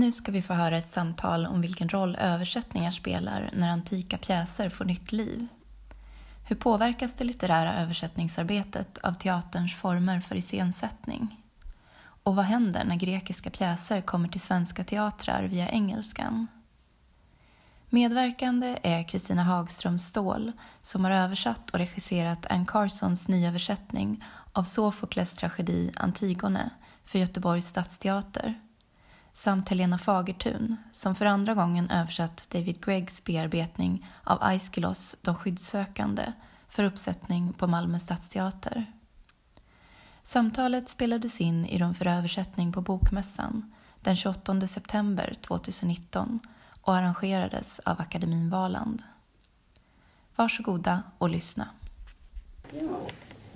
Nu ska vi få höra ett samtal om vilken roll översättningar spelar när antika pjäser får nytt liv. Hur påverkas det litterära översättningsarbetet av teaterns former för iscensättning? Och vad händer när grekiska pjäser kommer till svenska teatrar via engelskan? Medverkande är Kristina Hagström Ståhl som har översatt och regisserat Anne Carsons nyöversättning av Sofokles tragedi Antigone för Göteborgs stadsteater samt Helena Fagertun som för andra gången översatt David Greggs bearbetning av Aiskylos De skyddssökande för uppsättning på Malmö stadsteater. Samtalet spelades in i Rum för översättning på Bokmässan den 28 september 2019 och arrangerades av Akademin Valand. Varsågoda och lyssna. Ja.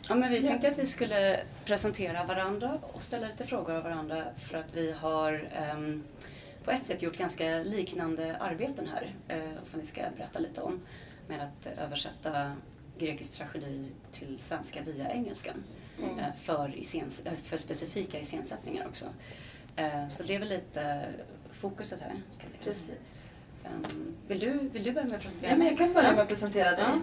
Ja, men vi tänkte att vi skulle presentera varandra och ställa lite frågor av varandra för att vi har um, på ett sätt gjort ganska liknande arbeten här uh, som vi ska berätta lite om med att översätta grekisk tragedi till svenska via engelskan mm. uh, för, iscens, uh, för specifika iscensättningar också. så det är väl lite fokuset här. Precis. Um, vill, du, vill du börja med att presentera ja, men Jag kan börja med att presentera dig. Ja.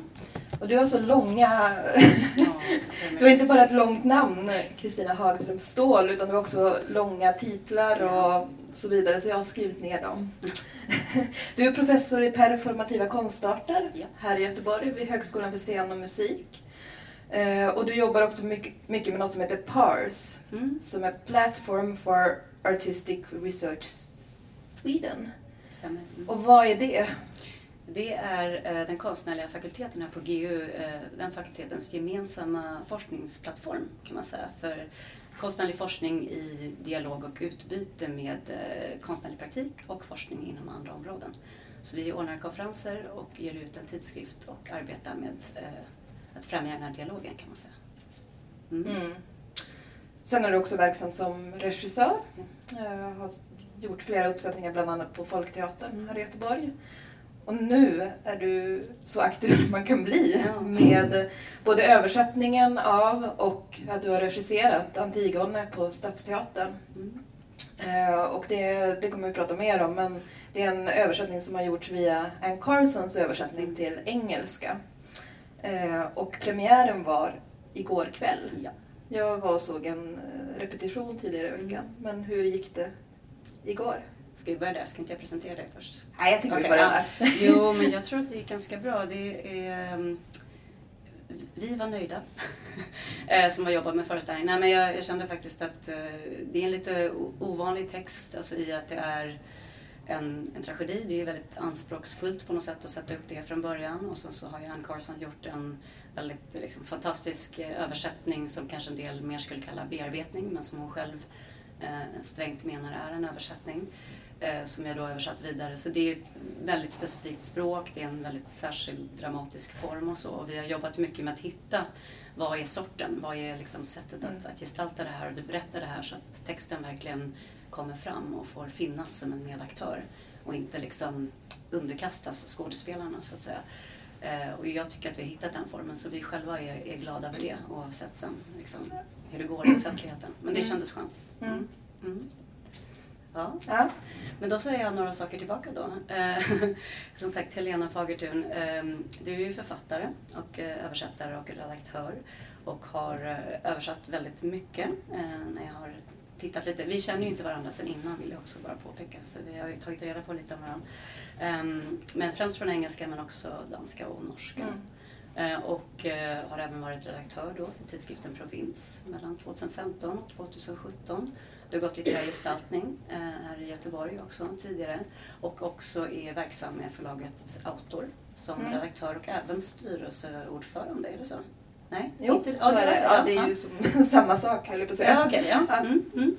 Och du har så långa... Du har inte bara ett långt namn, Kristina Hagström Ståhl, utan du har också långa titlar och så vidare, så jag har skrivit ner dem. Du är professor i performativa konstarter här i Göteborg vid Högskolan för scen och musik. Uh, och du jobbar också mycket, mycket med något som heter PARS, mm. som är Platform for Artistic Research Sweden stämmer. Mm. Och vad är det? Det är eh, den konstnärliga fakulteten här på GU, eh, den fakultetens gemensamma forskningsplattform kan man säga för konstnärlig forskning i dialog och utbyte med eh, konstnärlig praktik och forskning inom andra områden. Så vi ordnar konferenser och ger ut en tidskrift och arbetar med att främja den här dialogen kan man säga. Mm. Mm. Sen är du också verksam som regissör. Mm. Har gjort flera uppsättningar bland annat på Folkteatern här i Göteborg. Och nu är du så aktiv man kan bli med både översättningen av och att du har regisserat Antigone på Stadsteatern. Mm. Uh, och det, det kommer vi prata mer om men det är en översättning som har gjorts via Anne Carsons översättning mm. till engelska. Uh, och premiären var igår kväll. Ja. Jag var och såg en eh, repetition tidigare i veckan. Mm. Men hur gick det igår. Ska vi börja där? Ska inte jag presentera dig först? Nej, jag tycker okay, vi börjar där. Jo, men jag tror att det gick ganska bra. Det är, um, vi var nöjda eh, som har jobbat med föreställningen. Nej, men jag, jag kände faktiskt att uh, det är en lite ovanlig text alltså i att det är en, en tragedi. Det är väldigt anspråksfullt på något sätt att sätta upp det från början. Och sen så har ju Ann Carson gjort en väldigt liksom, fantastisk eh, översättning som kanske en del mer skulle kalla bearbetning men som hon själv eh, strängt menar är en översättning eh, som jag då översatt vidare. Så det är ett väldigt specifikt språk, det är en väldigt särskild dramatisk form och så. Och vi har jobbat mycket med att hitta vad är sorten, vad är liksom sättet att, mm. att gestalta det här och berätta det här så att texten verkligen kommer fram och får finnas som en medaktör och inte liksom underkastas skådespelarna så att säga. Eh, och jag tycker att vi har hittat den formen så vi själva är, är glada över det oavsett sen liksom, hur det går i offentligheten. Men det mm. kändes skönt. Mm. mm. Ja. ja. Men då säger jag några saker tillbaka då. Eh, som sagt, Helena Fagertun, eh, du är ju författare och eh, översättare och redaktör och har översatt väldigt mycket när jag har tittat lite. Vi känner ju inte varandra sedan innan vill jag också bara påpeka, så vi har ju tagit reda på lite om varandra. Ehm, men främst från engelska men också danska och norska. Mm. Eh, och eh, har även varit redaktör då för tidskriften Provins mellan 2015 och 2017. Du har gått litterär gestaltning eh, här i Göteborg också tidigare och också är verksam med förlaget Autor som mm. redaktör och även styrelseordförande, är det så? Nej? Jo, inte, så är det. Ja, det är ju som, samma sak höll jag på att säga. Ja, okay, ja. Mm, mm.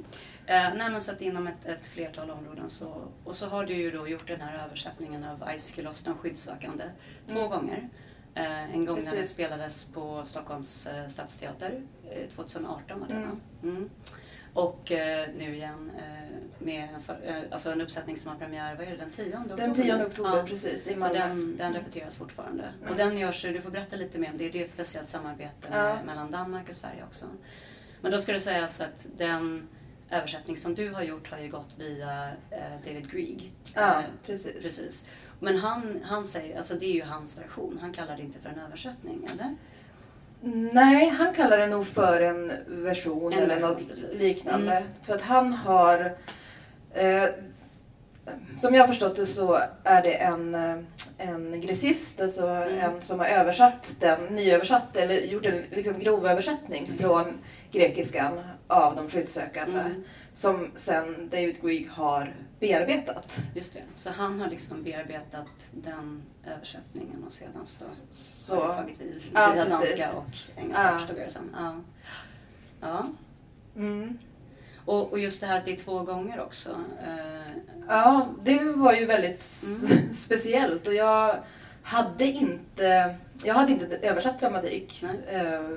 Eh, nej, men så att inom ett, ett flertal områden så, och så har du ju då gjort den här översättningen av Aiskylos, de skyddssökande, två mm. gånger. Eh, en gång Precis. när det spelades på Stockholms eh, stadsteater, eh, 2018 var det mm. Och eh, nu igen eh, med en, för, eh, alltså en uppsättning som har premiär, vad är det, den 10 oktober? Den 10 oktober, ja. precis, i Malmö. Så den, den repeteras fortfarande. Mm. Och den görs, du får berätta lite mer om det, det är ett speciellt samarbete ja. med, mellan Danmark och Sverige också. Men då ska det sägas att den översättning som du har gjort har ju gått via eh, David Grieg. Ja, Eh, precis. precis. Men han, han säger, alltså det är ju hans version, han kallar det inte för en översättning, eller? Nej, han kallar det nog för en version En eller version, något precis. liknande. Mm. För att han har... Eh, som jag har förstått det så är det en, eh, en grecist, alltså Mm. en som har översatt den, nyöversatt eller gjort en liksom grov översättning från grekiskan av de skyddssökande. Mm. Som sen David Grieg har bearbetat. Just det. Så han har liksom bearbetat den översättningen och sedan så, Så, har det tagit vid Ja, via precis. danska och engelska Ja. förstod jag det sen. Ja. Ja. mm. Och, och just det här att det är två gånger också. Eh, Ja, det var ju väldigt Mm. speciellt och jag hade inte, jag hade inte översatt dramatik Nej. eh,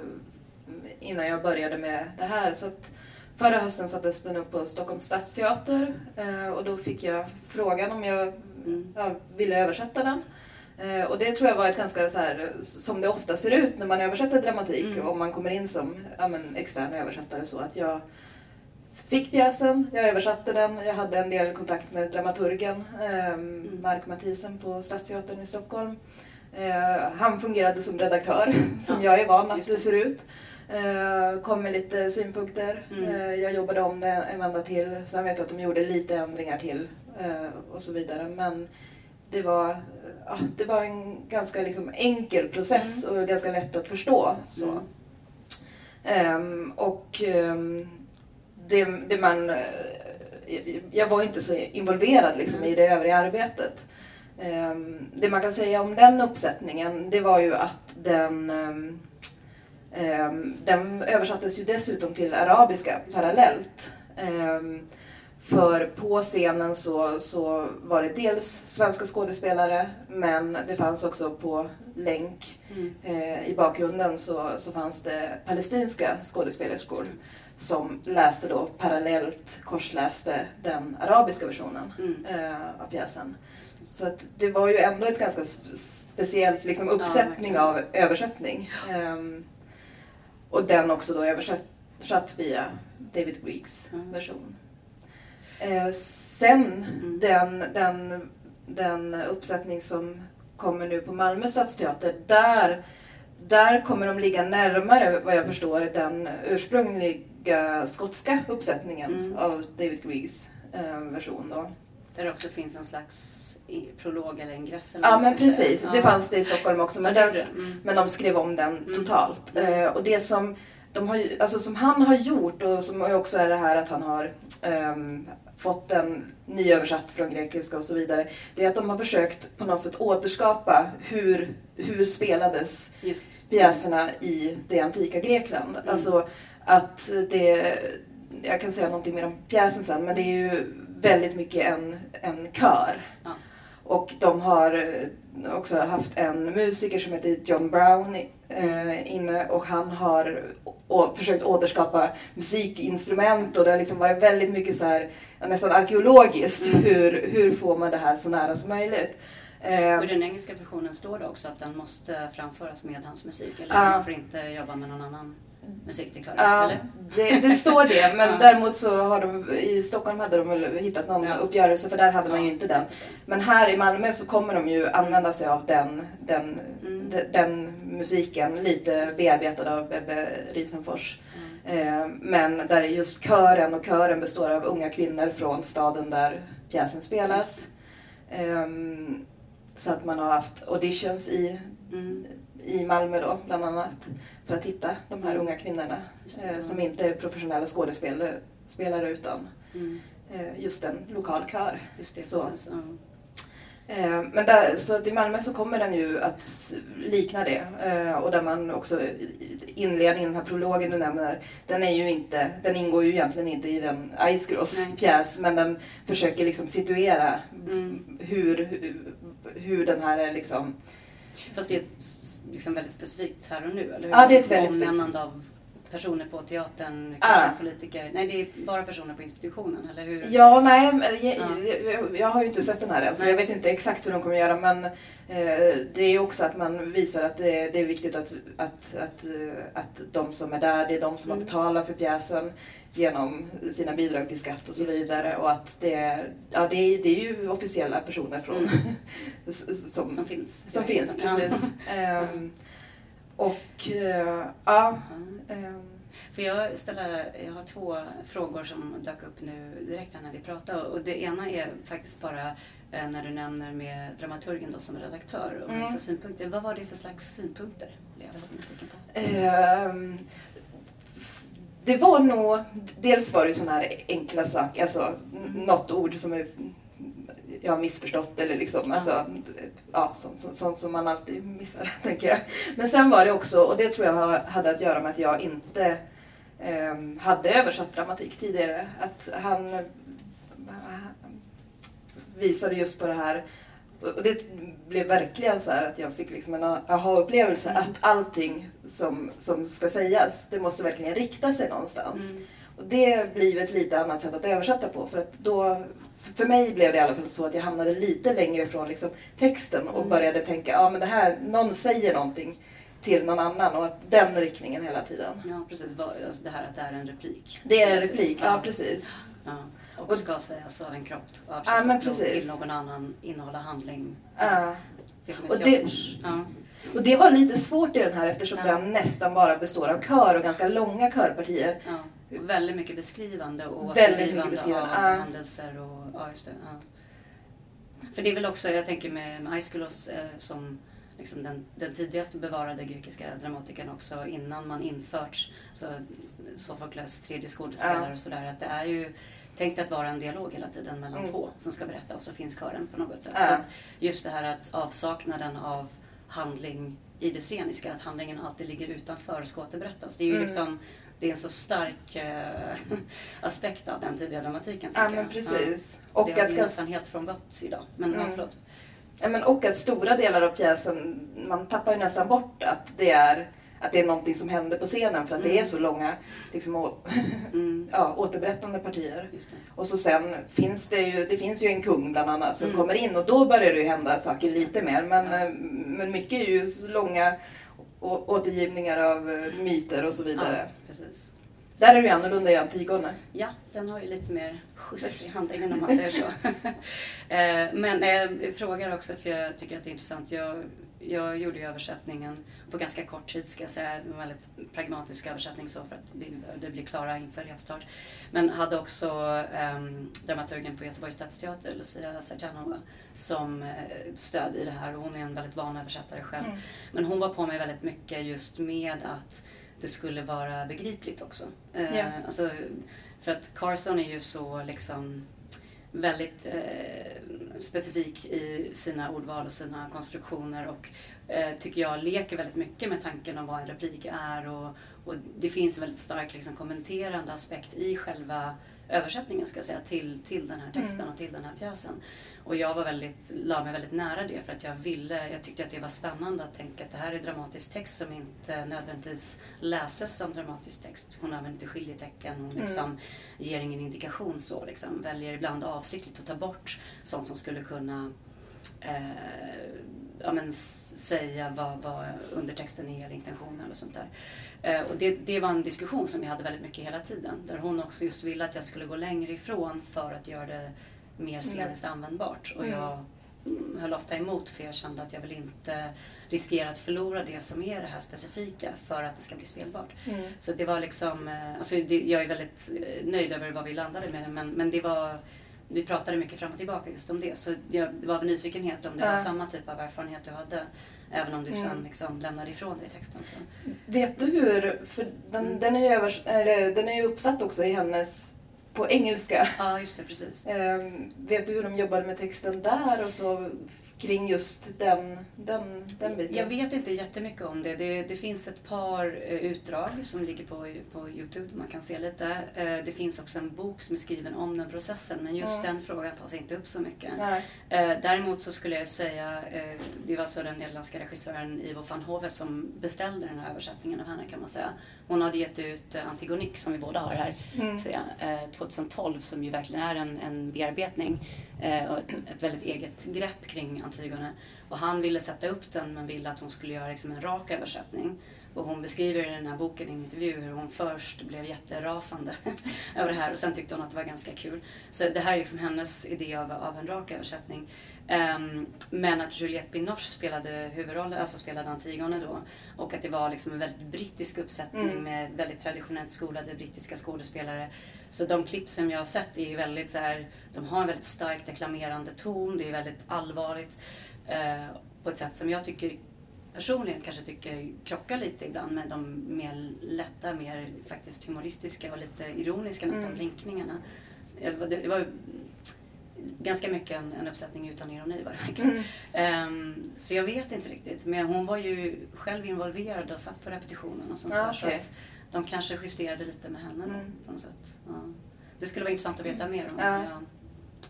innan jag började med det här. Så att förra hösten sattes den upp på Stockholms stadsteater eh, och då fick jag frågan om jag mm. ville översätta den. Eh, och det tror jag var ett ganska så här, som det ofta ser ut när man översätter dramatik, Mm. om man kommer in som ja, men, extern översättare. Så att jag fick pjäsen, jag översatte den, jag hade en del kontakt med dramaturgen, eh, Mark Mathisen på Stadsteatern i Stockholm. Eh, han fungerade som redaktör, som Ja, jag är van att det. ser ut. Eh, kom med lite synpunkter. Mm. Eh, jag jobbade om det en vända till. Sen vet jag att de gjorde lite ändringar till eh, och så vidare. Men det var, ja, det var en ganska liksom enkel process och ganska lätt att förstå. Så. Mm. Ehm, och ehm, det, det man... jag var inte så involverad liksom, i det övriga arbetet. Ehm, det man kan säga om den uppsättningen, det var ju att den... ehm, ehm, den översattes ju dessutom till arabiska parallellt. Ehm, för på scenen så, så var det dels svenska skådespelare men det fanns också på länk Mm. eh, i bakgrunden så, så fanns det palestinska skådespelerskor som läste då parallellt, korsläste den arabiska versionen Mm. eh, av pjäsen. Så att det var ju ändå ett ganska sp- speciellt liksom, uppsättning av översättning. Ehm, och den också då översatt via David Griegs Mm. version. Eh, sen Mm. den, den, den uppsättning som kommer nu på Malmö stadsteater, där, där kommer de ligga närmare vad jag förstår den ursprungliga skotska uppsättningen Mm. av David Griegs eh, version. Då. Där också finns en slags i- prolog eller ingress. Eller Ja men precis, Ja. det fanns det i Stockholm också. Men, den. Mm. men de skrev om den Mm. totalt. Eh, och det som, de har, alltså, som han har gjort och som också är det här att han har ehm, fått den nyöversatt från grekiska och så vidare. Det är att de har försökt på något sätt återskapa hur, hur spelades Just. pjäserna i det antika Grekland. Mm. Alltså att det, jag kan säga någonting mer om pjäsen sen, men det är ju väldigt mycket en, en kör. Ja. Och de har eh, också haft en musiker som heter John Brown eh, inne och han har försökt återskapa musikinstrument och det har liksom varit väldigt mycket så här, nästan arkeologiskt. Mm. Hur, hur får man det här så nära som möjligt? Eh, Och i den engelska versionen står det också att den måste framföras med hans musik. Eller Ja. man får inte jobba med någon annan musik till kören. Ja, det, det står det. Men Ja. däremot så har de, i Stockholm hade de väl hittat någon Ja. uppgörelse för där hade man ju inte den. Men här i Malmö så kommer de ju använda sig av den, den, Mm. de, den musiken, lite bearbetad av Bebbe Risenfors. Mm. Eh, men där är just kören och kören består av unga kvinnor från staden där pjäsen spelas. Ehm, så att man har haft auditions i, Mm. I Malmö då, bland annat. För att hitta de här unga kvinnorna eh, som inte är professionella skådespelare spelare, utan Mm. eh, just en lokal kör. Det, Så. precis. Ja. Eh, men där, så att i Malmö så kommer den ju att likna det. Eh, och där man också, inledningen, den här prologen du nämner, den, är ju inte, den ingår ju egentligen inte i den Nej. pjäs, men den försöker liksom situera Mm. hur, hur, hur den här är liksom... Fast det liksom väldigt specifikt här och nu, eller hur? Ja, det är ett väldigt Omnämnande av personer på teatern, Ah. kanske politiker? Nej, det är bara personer på institutionen, eller hur? Ja, nej, jag, Ja. jag, jag har ju inte sett den här än så Nej. jag vet inte exakt hur de kommer göra men det är också att man visar att det, är viktigt att, att, att, eh, att de som är där, det är de som har Mm. betalat för pjäsen genom sina bidrag till skatt och så vidare och att det, är- ja, det, är, det är ju officiella personer från, Mm. som, Som finns. som finns, Ja. precis. Ehm, och eh, ja, ehm, Får jag ställa, jag har två frågor som dök upp nu direkt när vi pratade. Och det ena är faktiskt bara eh, när du nämner med dramaturgen då som redaktör och Mm. vissa synpunkter. Vad var det för slags synpunkter? Det är jag väldigt nyfiken på. Ehm, det var nog, dels var det sådana här enkla saker, alltså Mm. något ord som är, jag har missförstått eller liksom, alltså, ja, sånt, sånt, sånt som man alltid missar, tänker jag. Men sen var det också, och det tror jag hade att göra med att jag inte ehm, hade översatt dramatik tidigare, att han eh, visade just på det här och det blev verkligen så här att jag fick liksom en aha-upplevelse Mm. att allting som, som ska sägas, det måste verkligen rikta sig någonstans. Mm. Och det blir ett lite annat sätt att översätta på för att då, för mig blev det i alla fall så att jag hamnade lite längre från liksom texten och Mm. började tänka, ja men det här, någon säger någonting till någon annan och att den riktningen hela tiden. Ja, precis. Alltså det här att det är en replik. Det är en replik, ja precis. Ja. Och, Och- ska sägas av en kropp. Ja, men precis. Till någon annan, innehålla handling. Ja. Det Och det-. Ja. Och det var lite svårt i den här eftersom Ja. den nästan bara består av kör och ganska långa körpartier. Ja. Väldigt mycket beskrivande och Väldigt mycket beskrivande, av ja. händelser. Och, ja, just det. För det är väl också, jag tänker med, med Aeschylus eh, som liksom den, den tidigaste bevarade grekiska dramatikern också innan man infört så, Sofokles tredje skådespelare Ja. och sådär. Att det är ju tänkt att vara en dialog hela tiden mellan Mm. två som ska berätta och så finns kören på något sätt. Ja. Så att just det här att avsaknaden av handling i det sceniska, att handlingen alltid ligger utanför ska återberättas. Det är ju Mm. liksom det är en så stark eh, aspekt av den tidiga dramatiken. Ja men jag. precis. Ja. Och det har att, vi nästan helt frångått idag. Men ja, Mm. förlåt. Men, och att stora delar av pjäsen, man tappar ju nästan bort att det är, att det är någonting som händer på scenen för att det Mm. är så långa liksom, å, Mm, ja, återberättande partier. det. Och så sen finns det ju, det finns ju en kung bland annat som Mm. kommer in och då börjar det ju hända saker lite mer. Men, Ja. eh, men mycket är ju så långa å- återgivningar av eh, myter och så vidare. Ja, precis. Där är det ju annorlunda i Antigone. Ja, den har ju lite mer skjuts i handlingen om man säger så. Eh, Men eh, jag frågar också för jag tycker att det är intressant. Jag, jag gjorde ju översättningen på ganska kort tid ska jag säga. En väldigt pragmatisk översättning så för att vi behövde bli klara inför repstart. Men hade också ehm, dramaturgen på Göteborgs stadsteater, Lucia Sarjanova, som eh, stöd i det här och hon är en väldigt van översättare själv. Mm. Men hon var på mig väldigt mycket just med att det skulle vara begripligt också. Eh, Ja. alltså, för att Carson är ju så liksom väldigt eh, specifik i sina ordval och sina konstruktioner och eh, tycker jag leker väldigt mycket med tanken om vad en replik är och, och det finns en väldigt stark liksom, kommenterande aspekt i själva översättningen ska jag säga till, till den här texten Mm. och till den här pjäsen. Och jag var väldigt, la mig väldigt nära det för att jag ville, jag tyckte att det var spännande att tänka att det här är dramatisk text som inte nödvändigtvis läses som dramatisk text. Hon använder inte skiljetecken, hon liksom ger ingen indikation så liksom. Väljer ibland avsiktligt att ta bort sånt som skulle kunna eh, ja, men, säga vad, vad undertexten är eller intentionen eller sånt där. Eh, och det, det var en diskussion som vi hade väldigt mycket hela tiden. Där hon också just ville att jag skulle gå längre ifrån för att göra det mer sceniskt användbart. Och Mm. jag mm, höll ofta emot för jag kände att jag vill inte riskera att förlora det som är det här specifika för att det ska bli spelbart. Mm. Så det var liksom, eh, alltså jag är väldigt eh, nöjd över vad vi landade med men, men det var, vi pratade mycket fram och tillbaka just om det. Så jag, var av nyfikenhet om det Ja. var samma typ av erfarenhet du hade. Även om du sen Mm. liksom lämnade ifrån dig texten. Så. Vet du hur, för den, Mm. den, är ju övers, eller, den är ju uppsatt också i hennes, på engelska. Ja, just det, precis. Ehm, vet du hur de jobbade med texten där och så? kring just den, den, den biten? Jag vet inte jättemycket om det. Det, det finns ett par eh, utdrag som ligger på, på Youtube, man kan se lite. Eh, det finns också en bok som är skriven om den processen, men just mm. den frågan tas inte upp så mycket. Eh, däremot så skulle jag säga, det var så den nederländska regissören Ivo van Hove som beställde den här översättningen av henne kan man säga. Hon hade gett ut Antigonique som vi båda har här, mm. så, 2012 som ju verkligen är en, en bearbetning och ett, ett väldigt eget grepp kring Antigone. Och han ville sätta upp den men ville att hon skulle göra liksom en rak översättning. Och hon beskriver i den här boken i en intervju hur hon först blev jätterasande över det här och sen tyckte hon att det var ganska kul. Så det här är liksom hennes idé av, av en rak översättning. Um, men att Juliette Binoche spelade huvudrollen, alltså spelade Antigone då. Och att det var liksom en väldigt brittisk uppsättning mm. med väldigt traditionellt skolade brittiska skådespelare. Så de klipp som jag har sett är ju väldigt så här, de har en väldigt stark deklamerande ton, det är väldigt allvarligt. Uh, på ett sätt som jag tycker personligen kanske tycker krockar lite ibland med de mer lätta, mer faktiskt humoristiska och lite ironiska nästan mm. blinkningarna. Det var, var ganska mycket en, en uppsättning utan ironi vad det verkar. Mm. Um, så jag vet inte riktigt. Men hon var ju själv involverad och satt på repetitionen och sånt ja, där. Okay. Så att de kanske justerade lite med henne mm. på något sätt. Ja. Det skulle vara intressant att veta mer om. Ja,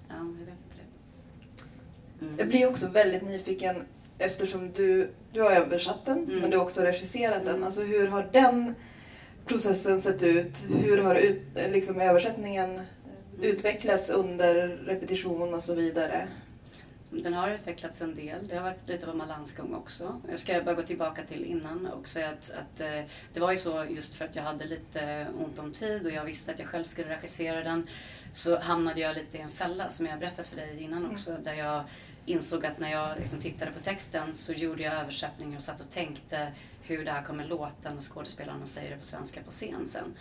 ja, jag vet inte det. Mm. Jag blir också väldigt nyfiken eftersom du, du har översatt den mm. men du har också regisserat den. Mm. Alltså hur har den processen sett ut? Hur har ut, liksom, översättningen utvecklats under repetition och så vidare? Den har utvecklats en del. Det har varit lite av en balansgång också. Jag ska bara gå tillbaka till innan och säga att, att eh, det var ju så just för att jag hade lite ont om tid och jag visste att jag själv skulle regissera den så hamnade jag lite i en fälla som jag berättat för dig innan mm. också mm. där jag insåg att när jag liksom tittade på texten så gjorde jag översättningar och satt och tänkte hur det här kommer låta när skådespelarna säger det på svenska på scen sen.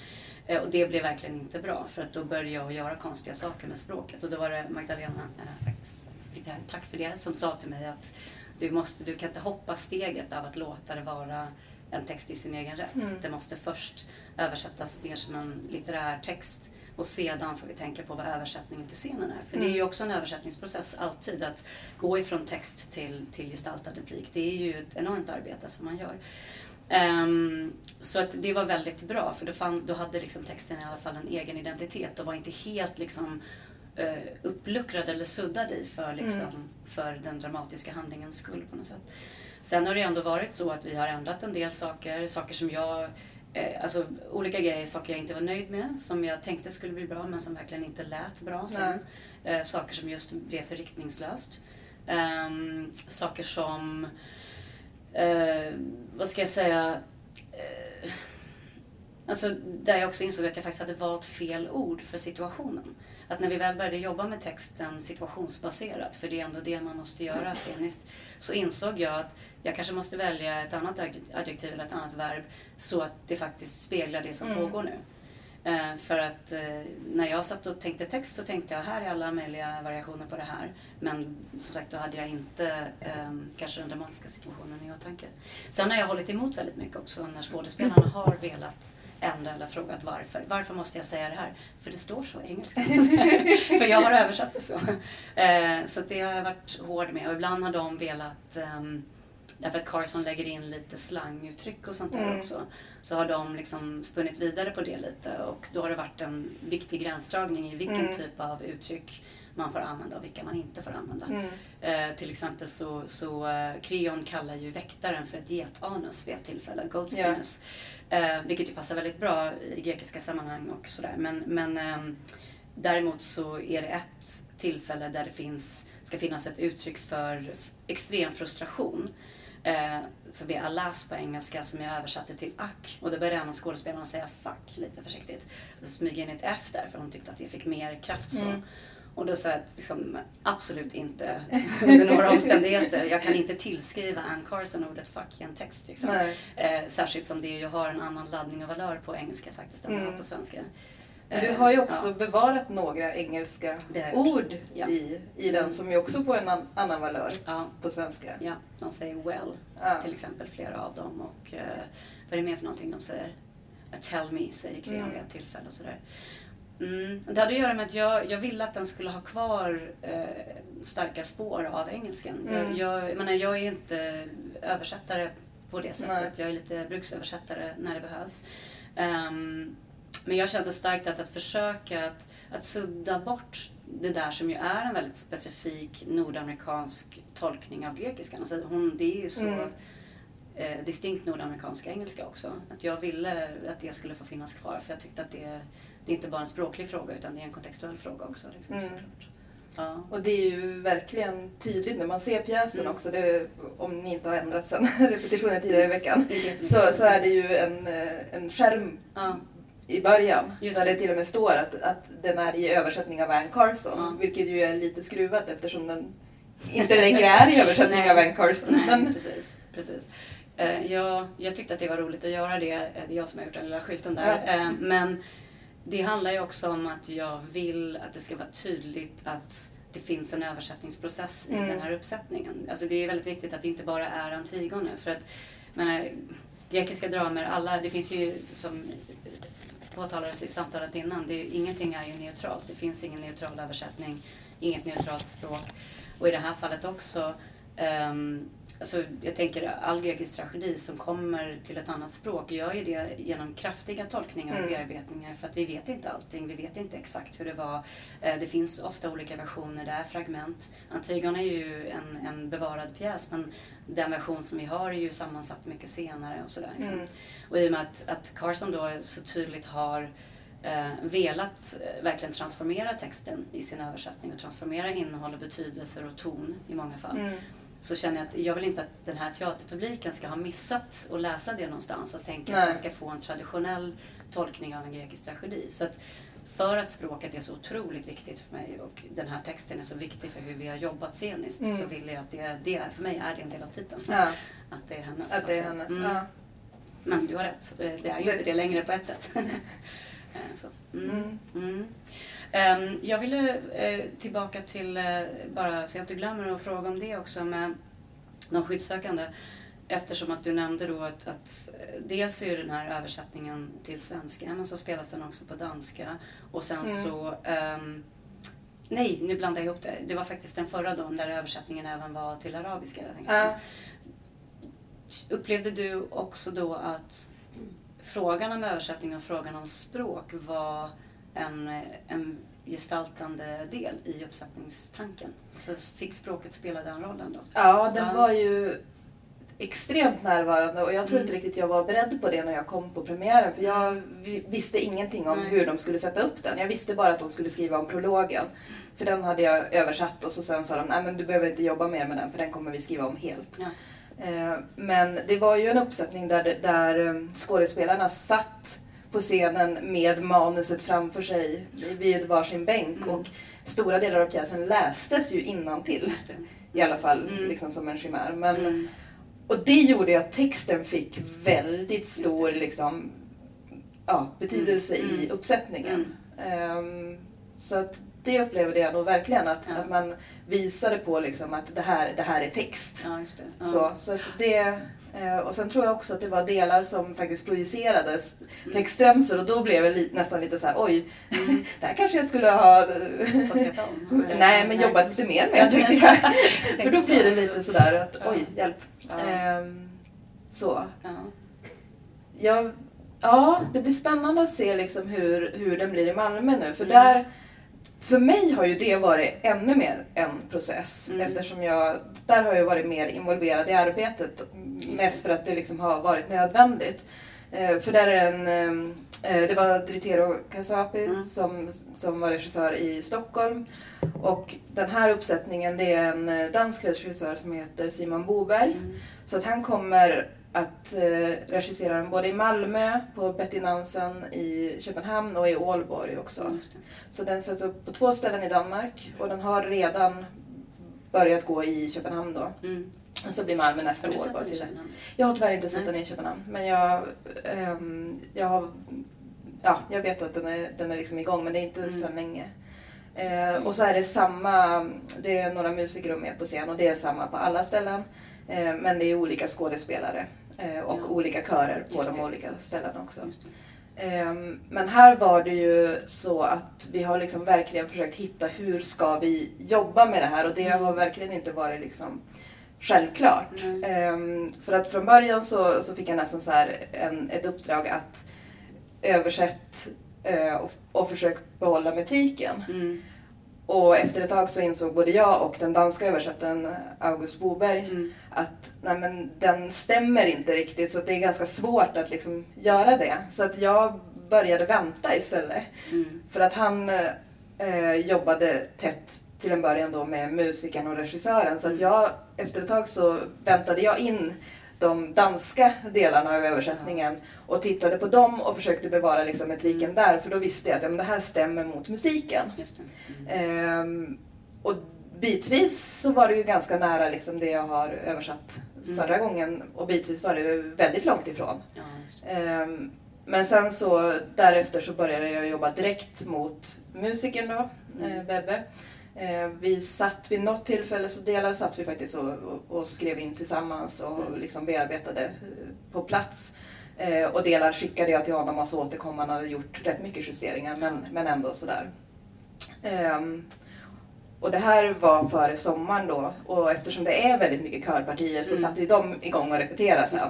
Eh, och det blev verkligen inte bra för att då började jag göra konstiga saker med språket och då var det Magdalena, äh, faktiskt, här, tack för det, som sa till mig att du, måste, du kan inte hoppa steget av att låta det vara en text i sin egen rätt. Mm. Det måste först översättas mer som en litterär text och sedan får vi tänka på vad översättningen till scenen är. För mm. det är ju mm. också en översättningsprocess alltid, att gå ifrån text till, till gestaltad replik. Det är ju ett enormt arbete som man gör. Um, så att det var väldigt bra för då, fann, då hade liksom texten i alla fall en egen identitet och var inte helt liksom, uh, uppluckrad eller suddad i för, liksom, mm. för den dramatiska handlingens skull på något sätt. Sen har det ändå varit så att vi har ändrat en del saker, saker som jag eh, Alltså olika grejer, saker jag inte var nöjd med, som jag tänkte skulle bli bra men som verkligen inte lät bra sen. Eh, saker som just blev för riktningslöst. Um, saker som eh, vad ska jag säga, eh, alltså där jag också insåg att jag faktiskt hade valt fel ord för situationen. Att när vi väl började jobba med texten situationsbaserat, för det är ändå det man måste göra sceniskt, så insåg jag att jag kanske måste välja ett annat adjektiv eller ett annat verb så att det faktiskt speglar det som mm. pågår nu. Eh, för att eh, när jag satt och tänkte text så tänkte jag här är alla möjliga variationer på det här. Men som sagt då hade jag inte eh, kanske den dramatiska situationen i åtanke. Sen har jag hållit emot väldigt mycket också när skådespelarna har velat ändra eller frågat varför. Varför måste jag säga det här? För det står så i engelska. för jag har översatt det så. Eh, så det har jag varit hård med och ibland har de velat um, Därför att Carson lägger in lite slanguttryck och sånt där mm. också. Så har de liksom spunnit vidare på det lite och då har det varit en viktig gränsdragning i vilken mm. typ av uttryck man får använda och vilka man inte får använda. Mm. Eh, till exempel så, så eh, Kreon kallar ju väktaren för ett getanus vid ett tillfälle, goatsanus. Yeah. Eh, vilket ju passar väldigt bra i grekiska sammanhang och sådär. Men, men eh, däremot så är det ett tillfälle där det finns, ska finnas ett uttryck för extrem frustration. Eh, som är alas på engelska som jag översatte till ack. Och då började en av skådespelarna säga fuck lite försiktigt. Så smyga in ett F där för hon tyckte att det fick mer kraft så. Mm. Och då sa jag att liksom, absolut inte under några omständigheter. Jag kan inte tillskriva Ann Carson ordet fuck i en text. Liksom. Eh, särskilt som det ju har en annan laddning och valör på engelska faktiskt än mm. på svenska. Men du har ju också ja. bevarat några engelska ord ja. i, i den som ju också får en an, annan valör ja. på svenska. Ja, de säger well till exempel, flera av dem. Och uh, vad är det mer för någonting de säger? Tell me säger Cleo mm. vid ett tillfälle och sådär. Mm. Det hade att göra med att jag, jag ville att den skulle ha kvar eh, starka spår av engelskan. Mm. Jag, jag, jag, menar, jag är inte översättare på det sättet. Nej. Jag är lite bruksöversättare när det behövs. Ehm, men jag kände starkt att, att försöka att, att sudda bort det där som ju är en väldigt specifik nordamerikansk tolkning av grekiskan. Alltså hon, det är ju så Mm. eh, distinkt nordamerikansk engelska också. Att jag ville att det skulle få finnas kvar för jag tyckte att det, det är inte bara en språklig fråga utan det är en kontextuell fråga också. Liksom, Mm. Ja. Och det är ju verkligen tydligt när man ser pjäsen Mm. också. Det, om ni inte har ändrat sen repetitionen tidigare i veckan. Så, så är det ju en, eh, en skärm Ja. i början Just där det. det till och med står att, att den är i översättning av Anne Carson. Ja. Vilket ju är lite skruvat eftersom den inte längre är i översättning Nej. av Anne Carson. Nej, Men, precis. precis. Eh, jag, jag tyckte att det var roligt att göra det. Eh, Det är jag som har gjort den lilla skylten där. Men det handlar ju också om att jag vill att det ska vara tydligt att det finns en översättningsprocess i Mm. den här uppsättningen. Alltså det är väldigt viktigt att det inte bara är Antigone. För att, menar, grekiska dramer, alla, det finns ju som påtalades i samtalet innan, det, ingenting är ju neutralt. Det finns ingen neutral översättning, inget neutralt språk. Och i det här fallet också, ehm, alltså jag tänker all grekisk tragedi som kommer till ett annat språk gör ju det genom kraftiga tolkningar och Mm. bearbetningar för att vi vet inte allting, vi vet inte exakt hur det var. Eh, det finns ofta olika versioner, det är fragment. Antigone är ju en, en bevarad pjäs men den version som vi har är ju sammansatt mycket senare och sådär. liksom. Mm. Och i och med att, att Carson då så tydligt har eh, velat eh, verkligen transformera texten i sin översättning och transformera innehåll och betydelser och ton i många fall. mm, Så känner jag att jag vill inte att den här teaterpubliken ska ha missat att läsa det någonstans och tänka Nej. att man ska få en traditionell tolkning av en grekisk tragedi. Så att för att språket är så otroligt viktigt för mig och den här texten är så viktig för hur vi har jobbat sceniskt Mm. så vill jag att det, det är, för mig är det en del av titeln. ja, Att det är hennes. att det är också. hennes. Mm. Ja. Men du har rätt, Eh, det är ju Det- inte det längre på ett sätt. Eh, så. Mm. Ehm, jag ville eh, tillbaka till, eh, bara så jag inte glömmer att fråga om det också med de skyddssökande. Eftersom att du nämnde då att, att eh, dels är ju den här översättningen till svenska men så spelas den också på danska. Och sen Mm. så ehm, Nej, nu blandar jag ihop det. Det var faktiskt den förra dagen där översättningen även var till arabiska. Jag. Ja. Upplevde du också då att frågan om översättning och frågan om språk var en, en gestaltande del i uppsättningstanken? Så fick språket spela den rollen då? Ja, den var ju extremt närvarande och jag tror inte Mm. riktigt jag var beredd på det när jag kom på premiären. För jag vi- visste ingenting om Nej. hur de skulle sätta upp den. Jag visste bara att de skulle skriva om prologen. För den hade jag översatt och så sen sa de nej men du behöver inte jobba mer med den för den kommer vi skriva om helt. Ja. Eh, Men det var ju en uppsättning där, där eh, skådespelarna satt på scenen med manuset framför sig vid varsin bänk Mm. och stora delar av pjäsen lästes ju innantill. I alla fall Mm. liksom som en chimär. Men, Mm. Och det gjorde att texten fick väldigt stor liksom, ja, betydelse Mm. i Mm. uppsättningen. Ehm, så att det upplevde jag nog verkligen att, Ja. att man visade på liksom att det här, det här är text. Ja. Ja. Så, så det, eh, och sen tror jag också att det var delar som faktiskt projicerades textremsor och då blev jag nästan lite så här: oj, Mm. det här kanske jag skulle ha Fått veta om? Nej, men jobbat lite mer med tyckte jag. För då blir det lite sådär att oj, hjälp. Ehm, så. Ja. Ja, ja, det blir spännande att se liksom hur, hur den blir i Malmö nu. För Mm. där, för mig har ju det varit ännu mer en process. Mm. Eftersom jag, där har jag varit mer involverad i arbetet. Mest för att det liksom har varit nödvändigt. Eh, för där är en, eh, det var Dritero Kasapi Mm. som, som var regissör i Stockholm. Och den här uppsättningen det är en eh, dansk regissör som heter Simon Boberg. Mm. Så att han kommer att eh, regissera den både i Malmö, på Betty Nansen i Köpenhamn och i Ålborg också. Så den sätts upp på två ställen i Danmark och den har redan börjat gå i Köpenhamn då. Mm. Och så blir Malmö nästa Har du år. sett den i. Köpenhamn? Jag har tyvärr inte sett Nej. den i Köpenhamn men jag, ehm, jag har Ja, jag vet att den är, den är liksom igång men det är inte Mm. så länge. Eh, och så är det samma, det är några musiker med på scen och det är samma på alla ställen. Eh, men det är olika skådespelare och Ja. olika körer på Just de det, olika precis. ställena också. Ehm, Men här var det ju så att vi har liksom verkligen försökt hitta hur ska vi jobba med det här och det Mm. har verkligen inte varit liksom självklart. Ehm, För att från början så, så fick jag nästan så här en, ett uppdrag att översätta eh, och, och försök behålla metriken. Mm. Och efter ett tag så insåg både jag och den danska översättaren August Boberg Mm. Att nej men, den stämmer inte riktigt så det är ganska svårt att liksom göra det. Så att jag började vänta istället. Mm. För att han eh, jobbade tätt till en början då med musikern och regissören. Så att Mm. jag, efter ett tag så väntade jag in de danska delarna av översättningen och tittade på dem och försökte bevara liksom metriken Mm. där. För då visste jag att ja, men det här stämmer mot musiken. Mm. Ehm, och bitvis så var det ju ganska nära liksom det jag har översatt Mm. förra gången och bitvis var det väldigt långt ifrån. Ja. Ehm, men sen så därefter så började jag jobba direkt mot musikern då, Mm. eh, Bebbe. Eh, vi satt vid något tillfälle så delar satt vi faktiskt och, och, och skrev in tillsammans och Mm. liksom bearbetade eh, på plats. Eh, och delar skickade jag till honom och så återkom han hade gjort rätt mycket justeringar men, men ändå sådär. Ehm, och det här var före sommaren då och eftersom det är väldigt mycket körpartier så Mm. satte ju de igång och repeterade sen.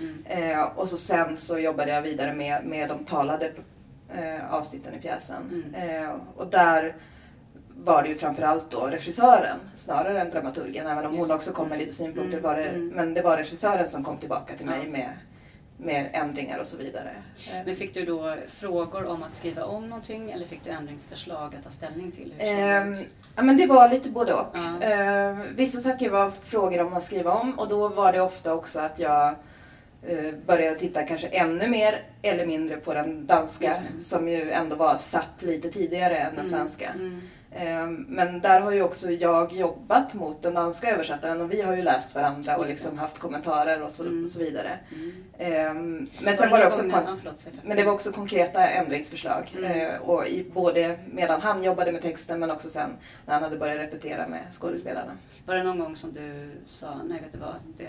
Mm. Eh, och så sen så jobbade jag vidare med, med de talade eh, avsnitten i pjäsen. Mm. Eh, och där var det ju framförallt då regissören snarare än dramaturgen. Även om Just hon också kom med lite synpunkter. Mm, Var det, mm. Men det var regissören som kom tillbaka till mig med, med ändringar och så vidare. Eh, Men fick du då frågor om att skriva om någonting eller fick du ändringsförslag att ta ställning till? Ut? ja, men det var lite både och. Ja. Eh, vissa saker var frågor om att skriva om och då var det ofta också att jag eh, började titta kanske ännu mer eller mindre på den danska som ju ändå var satt lite tidigare än den Mm, svenska. Mm. Eh, men där har ju också jag jobbat mot den danska översättaren och vi har ju läst varandra och liksom haft kommentarer och så, Mm. och så vidare. Mm. Eh, men sen var det också men det var också konkreta ändringsförslag. Mm. Eh, och i, både medan han jobbade med texten men också sen när han hade börjat repetera med skådespelarna. Var det någon gång som du sa, nej vet du vad, det...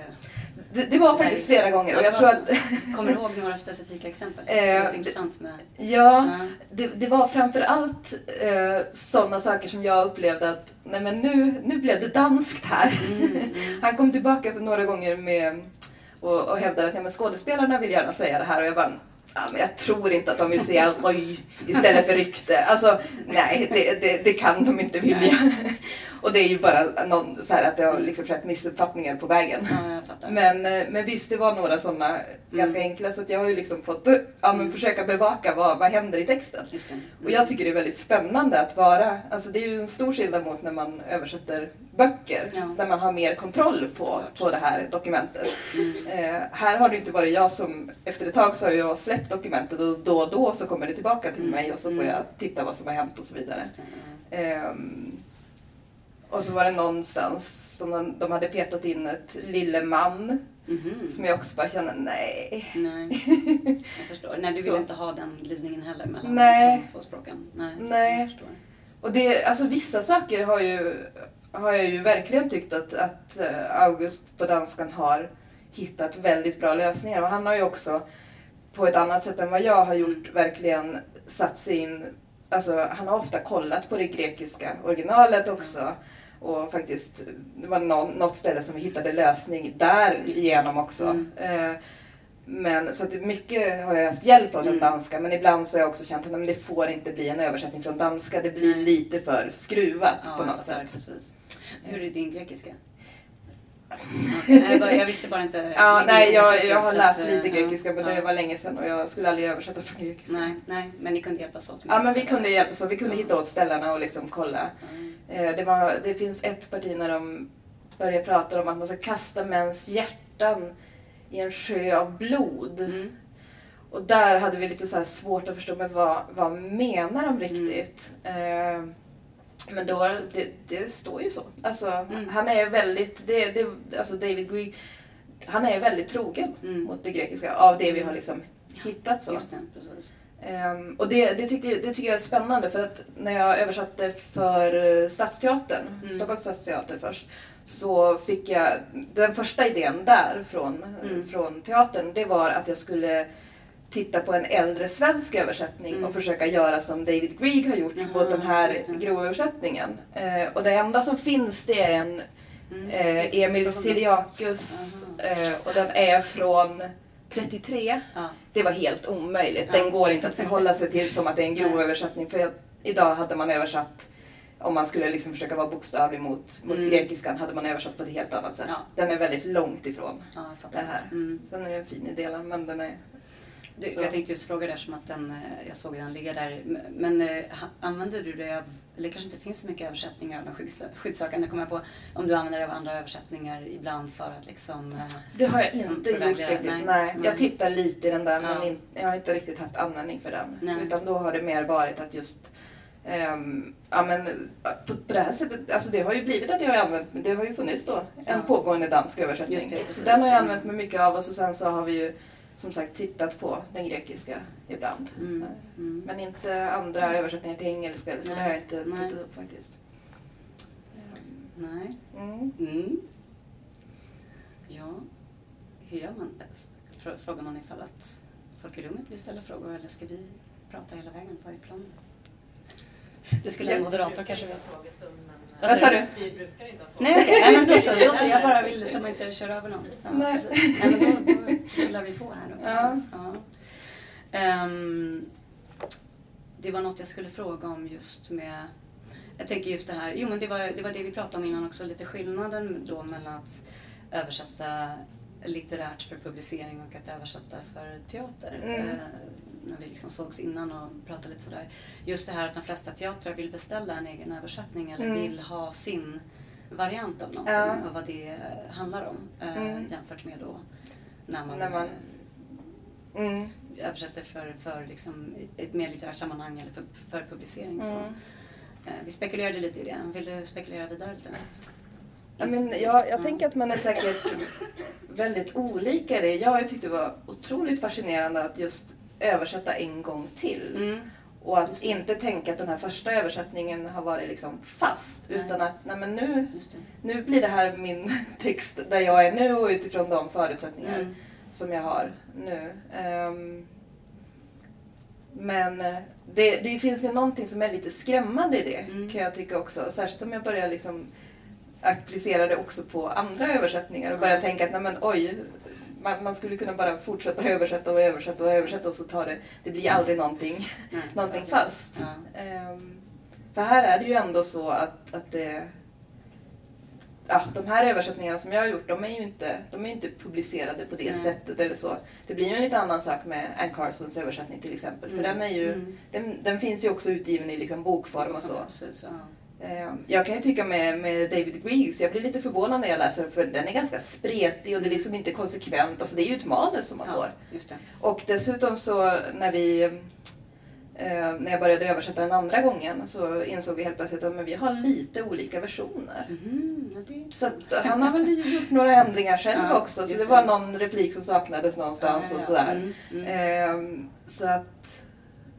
Det, det var faktiskt flera gånger och jag tror att Kommer du ihåg några specifika exempel? Eh, det är så intressant med... ja, Ja. det, det var framför allt eh, sådana saker som jag upplevde att nej men nu, nu blev det danskt här. Mm, mm. Han kom tillbaka några gånger med och, och hävdade att ja, men skådespelarna vill gärna säga det här och jag bara Ja, men jag tror inte att de vill säga röj istället för rykte. Alltså, nej, det, det, det kan de inte vilja. Och det är ju bara någon, så här, att det har liksom skett missuppfattningar på vägen. Ja. Men, eh, men visst, det var några sådana ganska enkla så att jag har ju liksom fått eh, ja, men Mm. försöka bevaka vad, vad händer i texten. Mm. Och jag tycker det är väldigt spännande att vara, alltså det är ju en stor skillnad mot när man översätter böcker, Ja. där man har mer kontroll på, Såklart. på det här dokumentet. Mm. Eh, här har det inte varit jag som, efter ett tag så har jag släppt dokumentet och då och då så kommer det tillbaka till Mm. mig och så får Mm. jag titta vad som har hänt och så vidare. Ehm, och så var det någonstans som de, de hade petat in ett lille man Mhm. som jag också bara kände, nej. Nej, jag förstår. Nej, du vill Så. inte ha den glidningen heller mellan Nej. de två språken? Nej, Nej. jag förstår. Och det, alltså vissa saker har, ju, har jag ju verkligen tyckt att, att eh, August på danskan har hittat väldigt bra lösningar. Och han har ju också på ett annat sätt än vad jag har gjort verkligen satt sig in, alltså han har ofta kollat på det grekiska originalet också. Och faktiskt, det var någon, något ställe som vi hittade lösning där igenom också. Mm. Eh, men så att mycket har jag haft hjälp av den Mm. danska men ibland så har jag också känt att det får inte bli en översättning från danska. Det blir lite för skruvat Ja, på något sätt. Precis. Hur är din grekiska? Nej, jag, bara, jag visste bara inte. Ja, nej, jag, jag har läst lite eh, grekiska men ja, det var länge sedan och jag skulle aldrig översätta från grekiska. Nej, nej, men ni kunde hjälpas åt. Ja men vi kunde hjälpas åt, vi kunde Ja. hitta åt ställena och liksom kolla. Ja. Eh, Det, var, det finns ett parti när de börjar prata om att man ska kasta mäns hjärtan i en sjö av blod. Mm. Och där hade vi lite så svårt att förstå, men vad, vad menar de riktigt? Eh, men då, det, det står ju så. Alltså, Mm. han är väldigt, det, det, alltså David Grieg, han är väldigt trogen Mm. mot det grekiska av det vi har liksom hittat så. Just det, precis. Ehm, och det, det, tyckte, det tycker jag är spännande för att när jag översatte för eh, Stadsteatern, Mm. Stockholms stadsteater först, så fick jag, den första idén där från, Mm. från teatern, det var att jag skulle titta på en äldre svensk översättning Mm. och försöka göra som David Grieg har gjort Jaha, mot den här grovöversättningen. Eh, och det enda som finns det är en Mm. eh, Emil Siriakus eh, och den är från 33. Ja. Det var helt omöjligt. Den går inte att förhålla sig till som att det är en grov översättning. För jag, idag hade man översatt, om man skulle liksom försöka vara bokstavlig mot, mot Mm. grekiskan, hade man översatt på ett helt annat sätt. Ja. Den är väldigt långt ifrån Ja, det här. Mm. Sen är det en fin i delen, men den är... Så. jag tänkte just fråga där som att den, eh, jag såg den ligga där. Men ha- använder du det av, eller kanske inte finns så mycket översättningar av de skydds, skyddssökande kommer jag på, om du använder av andra översättningar ibland för att liksom... eh, Det har jag Som inte gjort riktigt. nej. Nej. Jag tittar lite i den där, men Ja. in, jag har inte riktigt haft användning för den. Nej. Utan då har det mer varit att just ehm, ja, men, på, på det här sättet, alltså det har ju blivit att jag har använt, det har ju funnits då en Ja. pågående dansk översättning. Det, så den har jag använt mig mycket av och så sen så har vi ju som sagt tittat på den grekiska ibland. Mm. Mm. Men inte andra översättningar till engelska eller så, det har jag Nej. inte Nej. tittat upp faktiskt. Nej. Mm. Mm. Ja, hur gör man? Frå- Frågar man ifall att folk i rummet vill ställa frågor eller ska vi prata hela vägen på plan? Det skulle en moderator kanske veta. Vad sa du? Vi brukar inte ha folk. Nej, okej. Nej, men då så. Då så. Jag bara ville så man inte kör över någon. Ja, Nej. Nej, men då, då rullar vi på här då. Ja. Precis. Ja. Ehm, det var något jag skulle fråga om just med jag tänker just det här, jo men det var, det var det vi pratade om innan också, lite skillnaden då mellan att översätta litterärt för publicering och att översätta för teater. Mm. När vi liksom sågs innan och pratade lite sådär. Just det här att de flesta teatrar vill beställa en egen översättning eller Mm. vill ha sin variant av någonting Ja. och vad det handlar om eh, Mm. jämfört med då när man, När man- Mm. eh, översätter för, för liksom ett mer litterärt sammanhang eller för, för publicering. Så. Mm. Eh, Vi spekulerade lite i det. Vill du spekulera vidare lite? Ja, men jag, jag Mm. tänker att man är säkert väldigt olika i det. Jag har tyckt det var otroligt fascinerande att just översätta en gång till. Mm. Och att inte tänka att den här första översättningen har varit liksom fast. Nej. Utan att nej, men nu, nu blir det här min text där jag är nu och utifrån de förutsättningar Mm. som jag har nu. Ehm, men eh, det, det finns ju någonting som är lite skrämmande i det Mm. kan jag tycka också. Särskilt om jag börjar liksom applicera det också på andra översättningar och börja Ja. tänka att nej men oj, man, man skulle kunna bara fortsätta översätta och översätta och översätta och så tar det, det blir aldrig någonting, Nej. någonting fast. Ja. Ehm, för här är det ju ändå så att, att det Ja, de här översättningarna som jag har gjort, de är ju inte, de är inte publicerade på det Nej. sättet eller så. Det blir ju en lite annan sak med Anne Carsons översättning till exempel. För den är ju, Mm. den, den finns ju också utgiven i liksom bokform och så. Precis, ja. Ehm, Jag kan ju tycka med, med David Griggs, jag blir lite förvånad när jag läser den för den är ganska spretig och det är liksom inte konsekvent. Alltså det är ju ett manus som man får. ja, det. Och dessutom så när vi eh, när jag började översätta den andra gången så insåg vi helt plötsligt att men vi har lite olika versioner. Är Så han har väl gjort några ändringar själv Ja, också. Så det var någon replik som saknades någonstans Ja, och sådär. Mm, mm. Ehm, så att,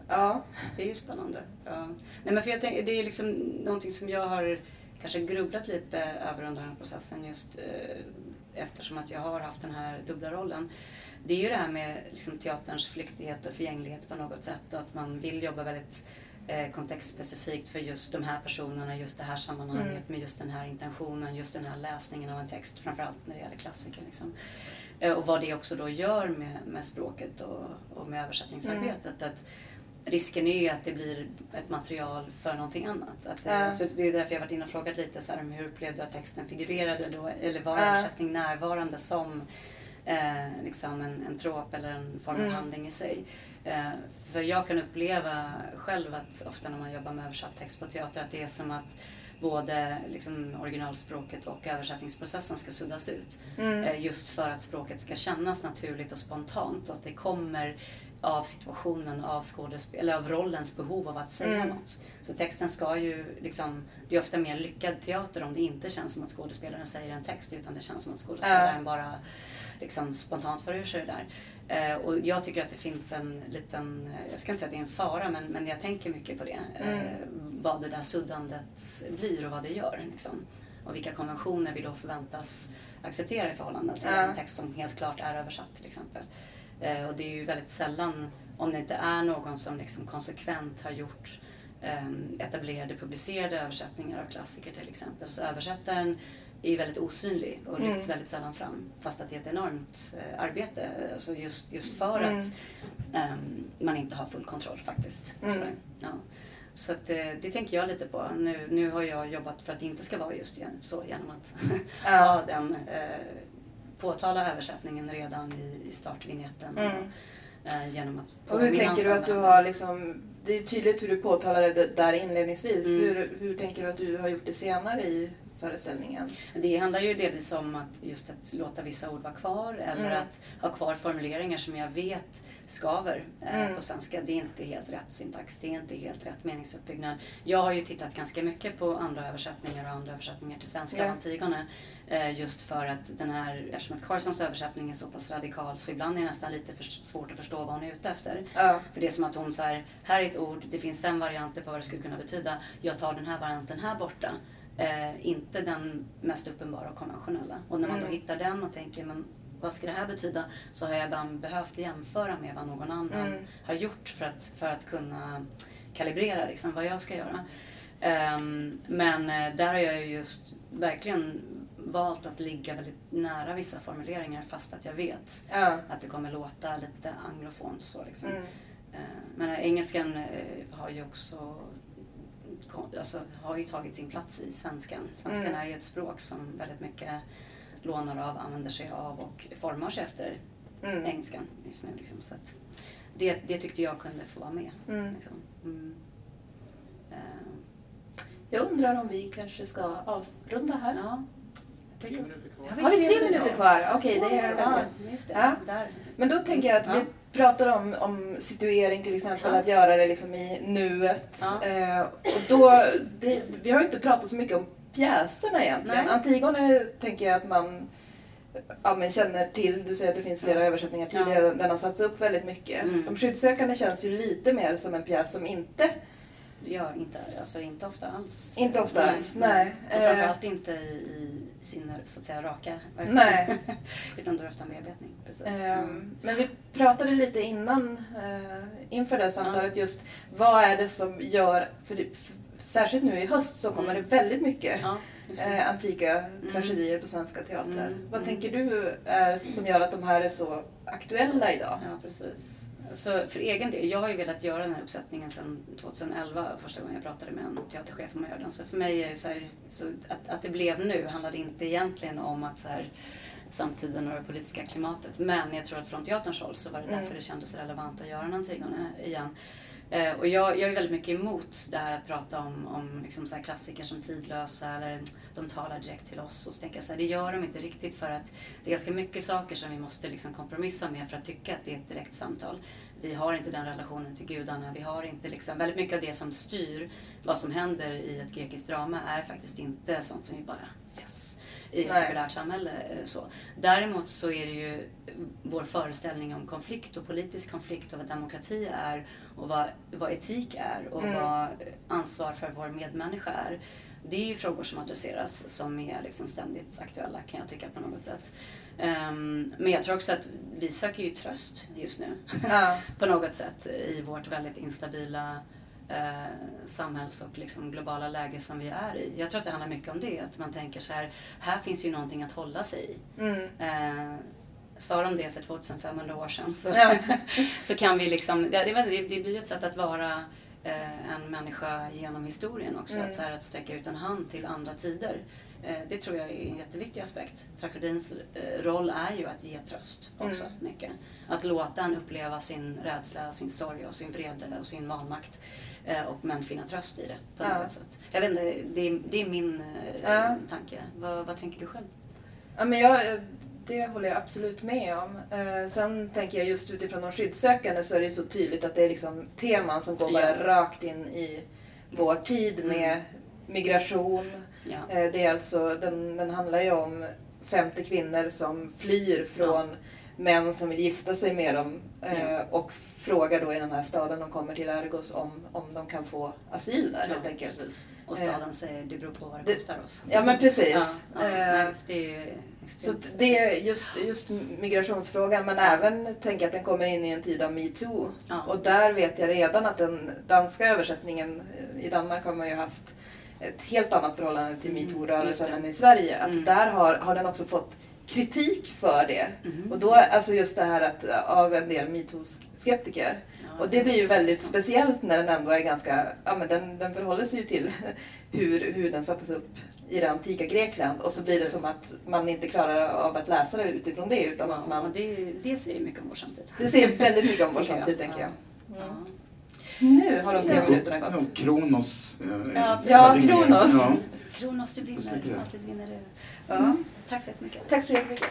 ja. Det är ju spännande. Ja. Nej, men för jag tänker, det är liksom någonting som jag har kanske grubblat lite över under den här processen just eh, eftersom att jag har haft den här dubbla rollen. Det är ju det här med liksom, teaterns flyktighet och förgänglighet på något sätt och att man vill jobba väldigt eh, kontextspecifikt för just de här personerna, just det här sammanhanget Mm. med just den här intentionen, just den här läsningen av en text, framförallt när det gäller klassiker. Liksom. Eh, och vad det också då gör med, med språket och, och med översättningsarbetet. Att risken är ju att det blir ett material för någonting annat. Att, Ja. Så det är därför jag varit inne och frågat lite så här, om hur upplevde du att texten figurerade då? Eller var Ja. översättning närvarande som eh, liksom en, en trop eller en form av Mm. handling i sig? Eh, för jag kan uppleva själv att ofta när man jobbar med översatt text på teater att det är som att både liksom, originalspråket och översättningsprocessen ska suddas ut. Mm. Eh, Just för att språket ska kännas naturligt och spontant och att det kommer av situationen, av, skådesp- eller av rollens behov av att säga Mm. något. Så texten ska ju liksom, det är ofta mer lyckad teater om det inte känns som att skådespelaren säger en text utan det känns som att skådespelaren bara liksom spontant för ur sig det där. Eh, och jag tycker att det finns en liten, eh, jag ska inte säga att det är en fara, men, men jag tänker mycket på det. Eh, Mm. vad det där suddandet blir och vad det gör. Liksom. Och vilka konventioner vi då förväntas acceptera i förhållande till Ja. en text som helt klart är översatt till exempel. Eh, och det är ju väldigt sällan, om det inte är någon som liksom konsekvent har gjort eh, etablerade publicerade översättningar av klassiker till exempel, så översättaren är ju väldigt osynlig och lyfts mm. väldigt sällan fram. Fast att det är ett enormt eh, arbete, alltså just, just för mm. att um, man inte har full kontroll faktiskt. Mm. Ja. Så att, det, eh, det tänker jag lite på. Nu, nu har jag jobbat för att det inte ska vara just så genom att ha den, eh, påtala översättningen redan i, i startvinjetten. Mm. Och, eh, genom att och hur tänker du att du har liksom, det är tydligt hur du påtalade det där inledningsvis. Mm. Hur, hur tänker du att du har gjort det senare i föreställningen? Det handlar ju delvis om att just att låta vissa ord vara kvar eller mm. att ha kvar formuleringar som jag vet skaver eh, mm. på svenska. Det är inte helt rätt syntax, det är inte helt rätt meningsuppbyggnad. Jag har ju tittat ganska mycket på andra översättningar och andra översättningar till svenska yeah. Antigone. Eh, just för att den här, eftersom att Carsons översättning är så pass radikal så ibland är det nästan lite för svårt att förstå vad hon är ute efter. Uh. För det är som att hon säger, här är ett ord, det finns fem varianter på vad det skulle kunna betyda. Jag tar den här varianten här borta. Eh, inte den mest uppenbara och konventionella. Och när man mm. då hittar den och tänker, men vad ska det här betyda? Så har jag ibland behövt jämföra med vad någon annan mm. har gjort för att, för att kunna kalibrera liksom, vad jag ska göra. Um, men uh, där har jag just verkligen valt att ligga väldigt nära vissa formuleringar fast att jag vet ja. att det kommer låta lite anglofont. Så, liksom. Mm. Uh, men uh, engelskan har ju också alltså, har ju tagit sin plats i svenskan. Svenskan mm. är ju ett språk som väldigt mycket lånar av, använder sig av och formar sig efter mm. engelskan just nu. Liksom. Så det, det tyckte jag kunde få vara med. Mm. Liksom. Mm. Uh. Jag undrar om vi kanske ska avrunda här. Ja. Tre minuter kvar. Har vi tre minuter kvar? Okej, okay, det är... Ja, just det. Ja. Där. Men då tänker jag att ja. vi pratar om, om situering till exempel, ja. att göra det liksom i nuet. Eh, och då, det, vi har ju inte pratat så mycket om pjäserna egentligen. Nej. Antigone tänker jag att man ja, men känner till. Du säger att det finns flera översättningar tidigare. Ja. Den har satts upp väldigt mycket. Mm. De skyddssökande känns ju lite mer som en pjäs som inte Ja, inte, alltså inte ofta alls. Inte ofta alls, nej. Och framförallt eh. inte i, sin så att säga raka version. Nej. Utan då är det ofta en bearbetning. Precis. Mm. Men vi pratade lite innan, uh, inför det samtalet, just vad är det som gör, för, det, för särskilt nu i höst så kommer mm. det väldigt mycket ja, eh, antika mm. tragedier på svenska teatrar. Mm. Vad mm. tänker du är som gör att de här är så aktuella idag? Ja, precis. Så för egen del, jag har ju velat göra den här uppsättningen sedan 2011, första gången jag pratade med en teaterchef om att göra den. Så för mig är så, här, så att, att det blev nu handlade inte egentligen om att så här, samtiden och det politiska klimatet. Men jag tror att från teaterns håll så var det därför mm. det kändes relevant att göra Antigone igen. Eh, och jag, jag är väldigt mycket emot det här att prata om, om liksom så klassiker som tidlösa eller de talar direkt till oss. Och så tänker jag så här, det gör de inte riktigt för att det är ganska mycket saker som vi måste liksom kompromissa med för att tycka att det är ett direkt samtal. Vi har inte den relationen till gudarna. Vi har inte liksom, väldigt mycket av det som styr vad som händer i ett grekiskt drama är faktiskt inte sånt som vi bara yes, i ett sekulärt samhälle. Eh, så. Däremot så är det ju vår föreställning om konflikt och politisk konflikt och vad demokrati är och vad, vad etik är och mm. vad ansvar för vår medmänniska är. Det är ju frågor som adresseras som är liksom ständigt aktuella kan jag tycka på något sätt. Um, men jag tror också att vi söker ju tröst just nu. Ja. på något sätt i vårt väldigt instabila eh, samhälls och liksom globala läge som vi är i. Jag tror att det handlar mycket om det. Att man tänker så här, här finns ju någonting att hålla sig i. Mm. Eh, svara om det för 2500 år sedan så, ja. så kan vi liksom, det, det, det blir ett sätt att vara eh, en människa genom historien också. Mm. Att, så här, att sträcka ut en hand till andra tider. Eh, det tror jag är en jätteviktig aspekt. Tragedins eh, roll är ju att ge tröst också mm. mycket. Att låta en uppleva sin rädsla, sin sorg och sin vrede och sin vanmakt. Eh, och men finna tröst i det på ja. något sätt. Jag vet inte, det är, det är min ja. tanke. Vad, vad tänker du själv? Ja, men jag, det håller jag absolut med om. sen tänker jag just utifrån de skyddssökande så är det så tydligt att det är liksom teman som går bara ja. rakt in i vår tid med mm. migration, Ja. Eh, det är alltså, den, den handlar ju om 50 kvinnor som flyr från ja. Män som vill gifta sig med dem eh, Ja. och frågar då i den här staden de kommer till Argos om, om de kan få asyl där helt enkelt. precis. Och staden säger det beror på vad det kostar oss. Ja men precis. Ja, ja, Eh, det är Så det är just, just migrationsfrågan men även tänker jag att den kommer in i en tid av metoo. Ja, och där vet jag redan att den danska översättningen, eh, i Danmark har man ju haft ett helt annat förhållande till Mm, metoo-rörelsen det. än i Sverige. Att Mm. där har, har den också fått kritik för det. Mhm. Och då, alltså just det här att, av en del metoo-skeptiker. Ja, Och det blir ju väldigt så. speciellt när den ändå är ganska, ja men den, den förhåller sig ju till hur, hur den sattes upp i det antika Grekland och så blir det som att man inte klarar av att läsa det utifrån det utan Ja, man, det, det säger mycket om vår samtid. det ser väldigt mycket om vår Tycker jag. samtid tänker jag. Ja. Nu har de tre Ja. minuterna Ja, gått. Kronos. eh, Ja, Ja. Kronos. Ja. Kronos, du vinner. Alltid vinner du. Ja, tack så jättemycket. Tack så jättemycket.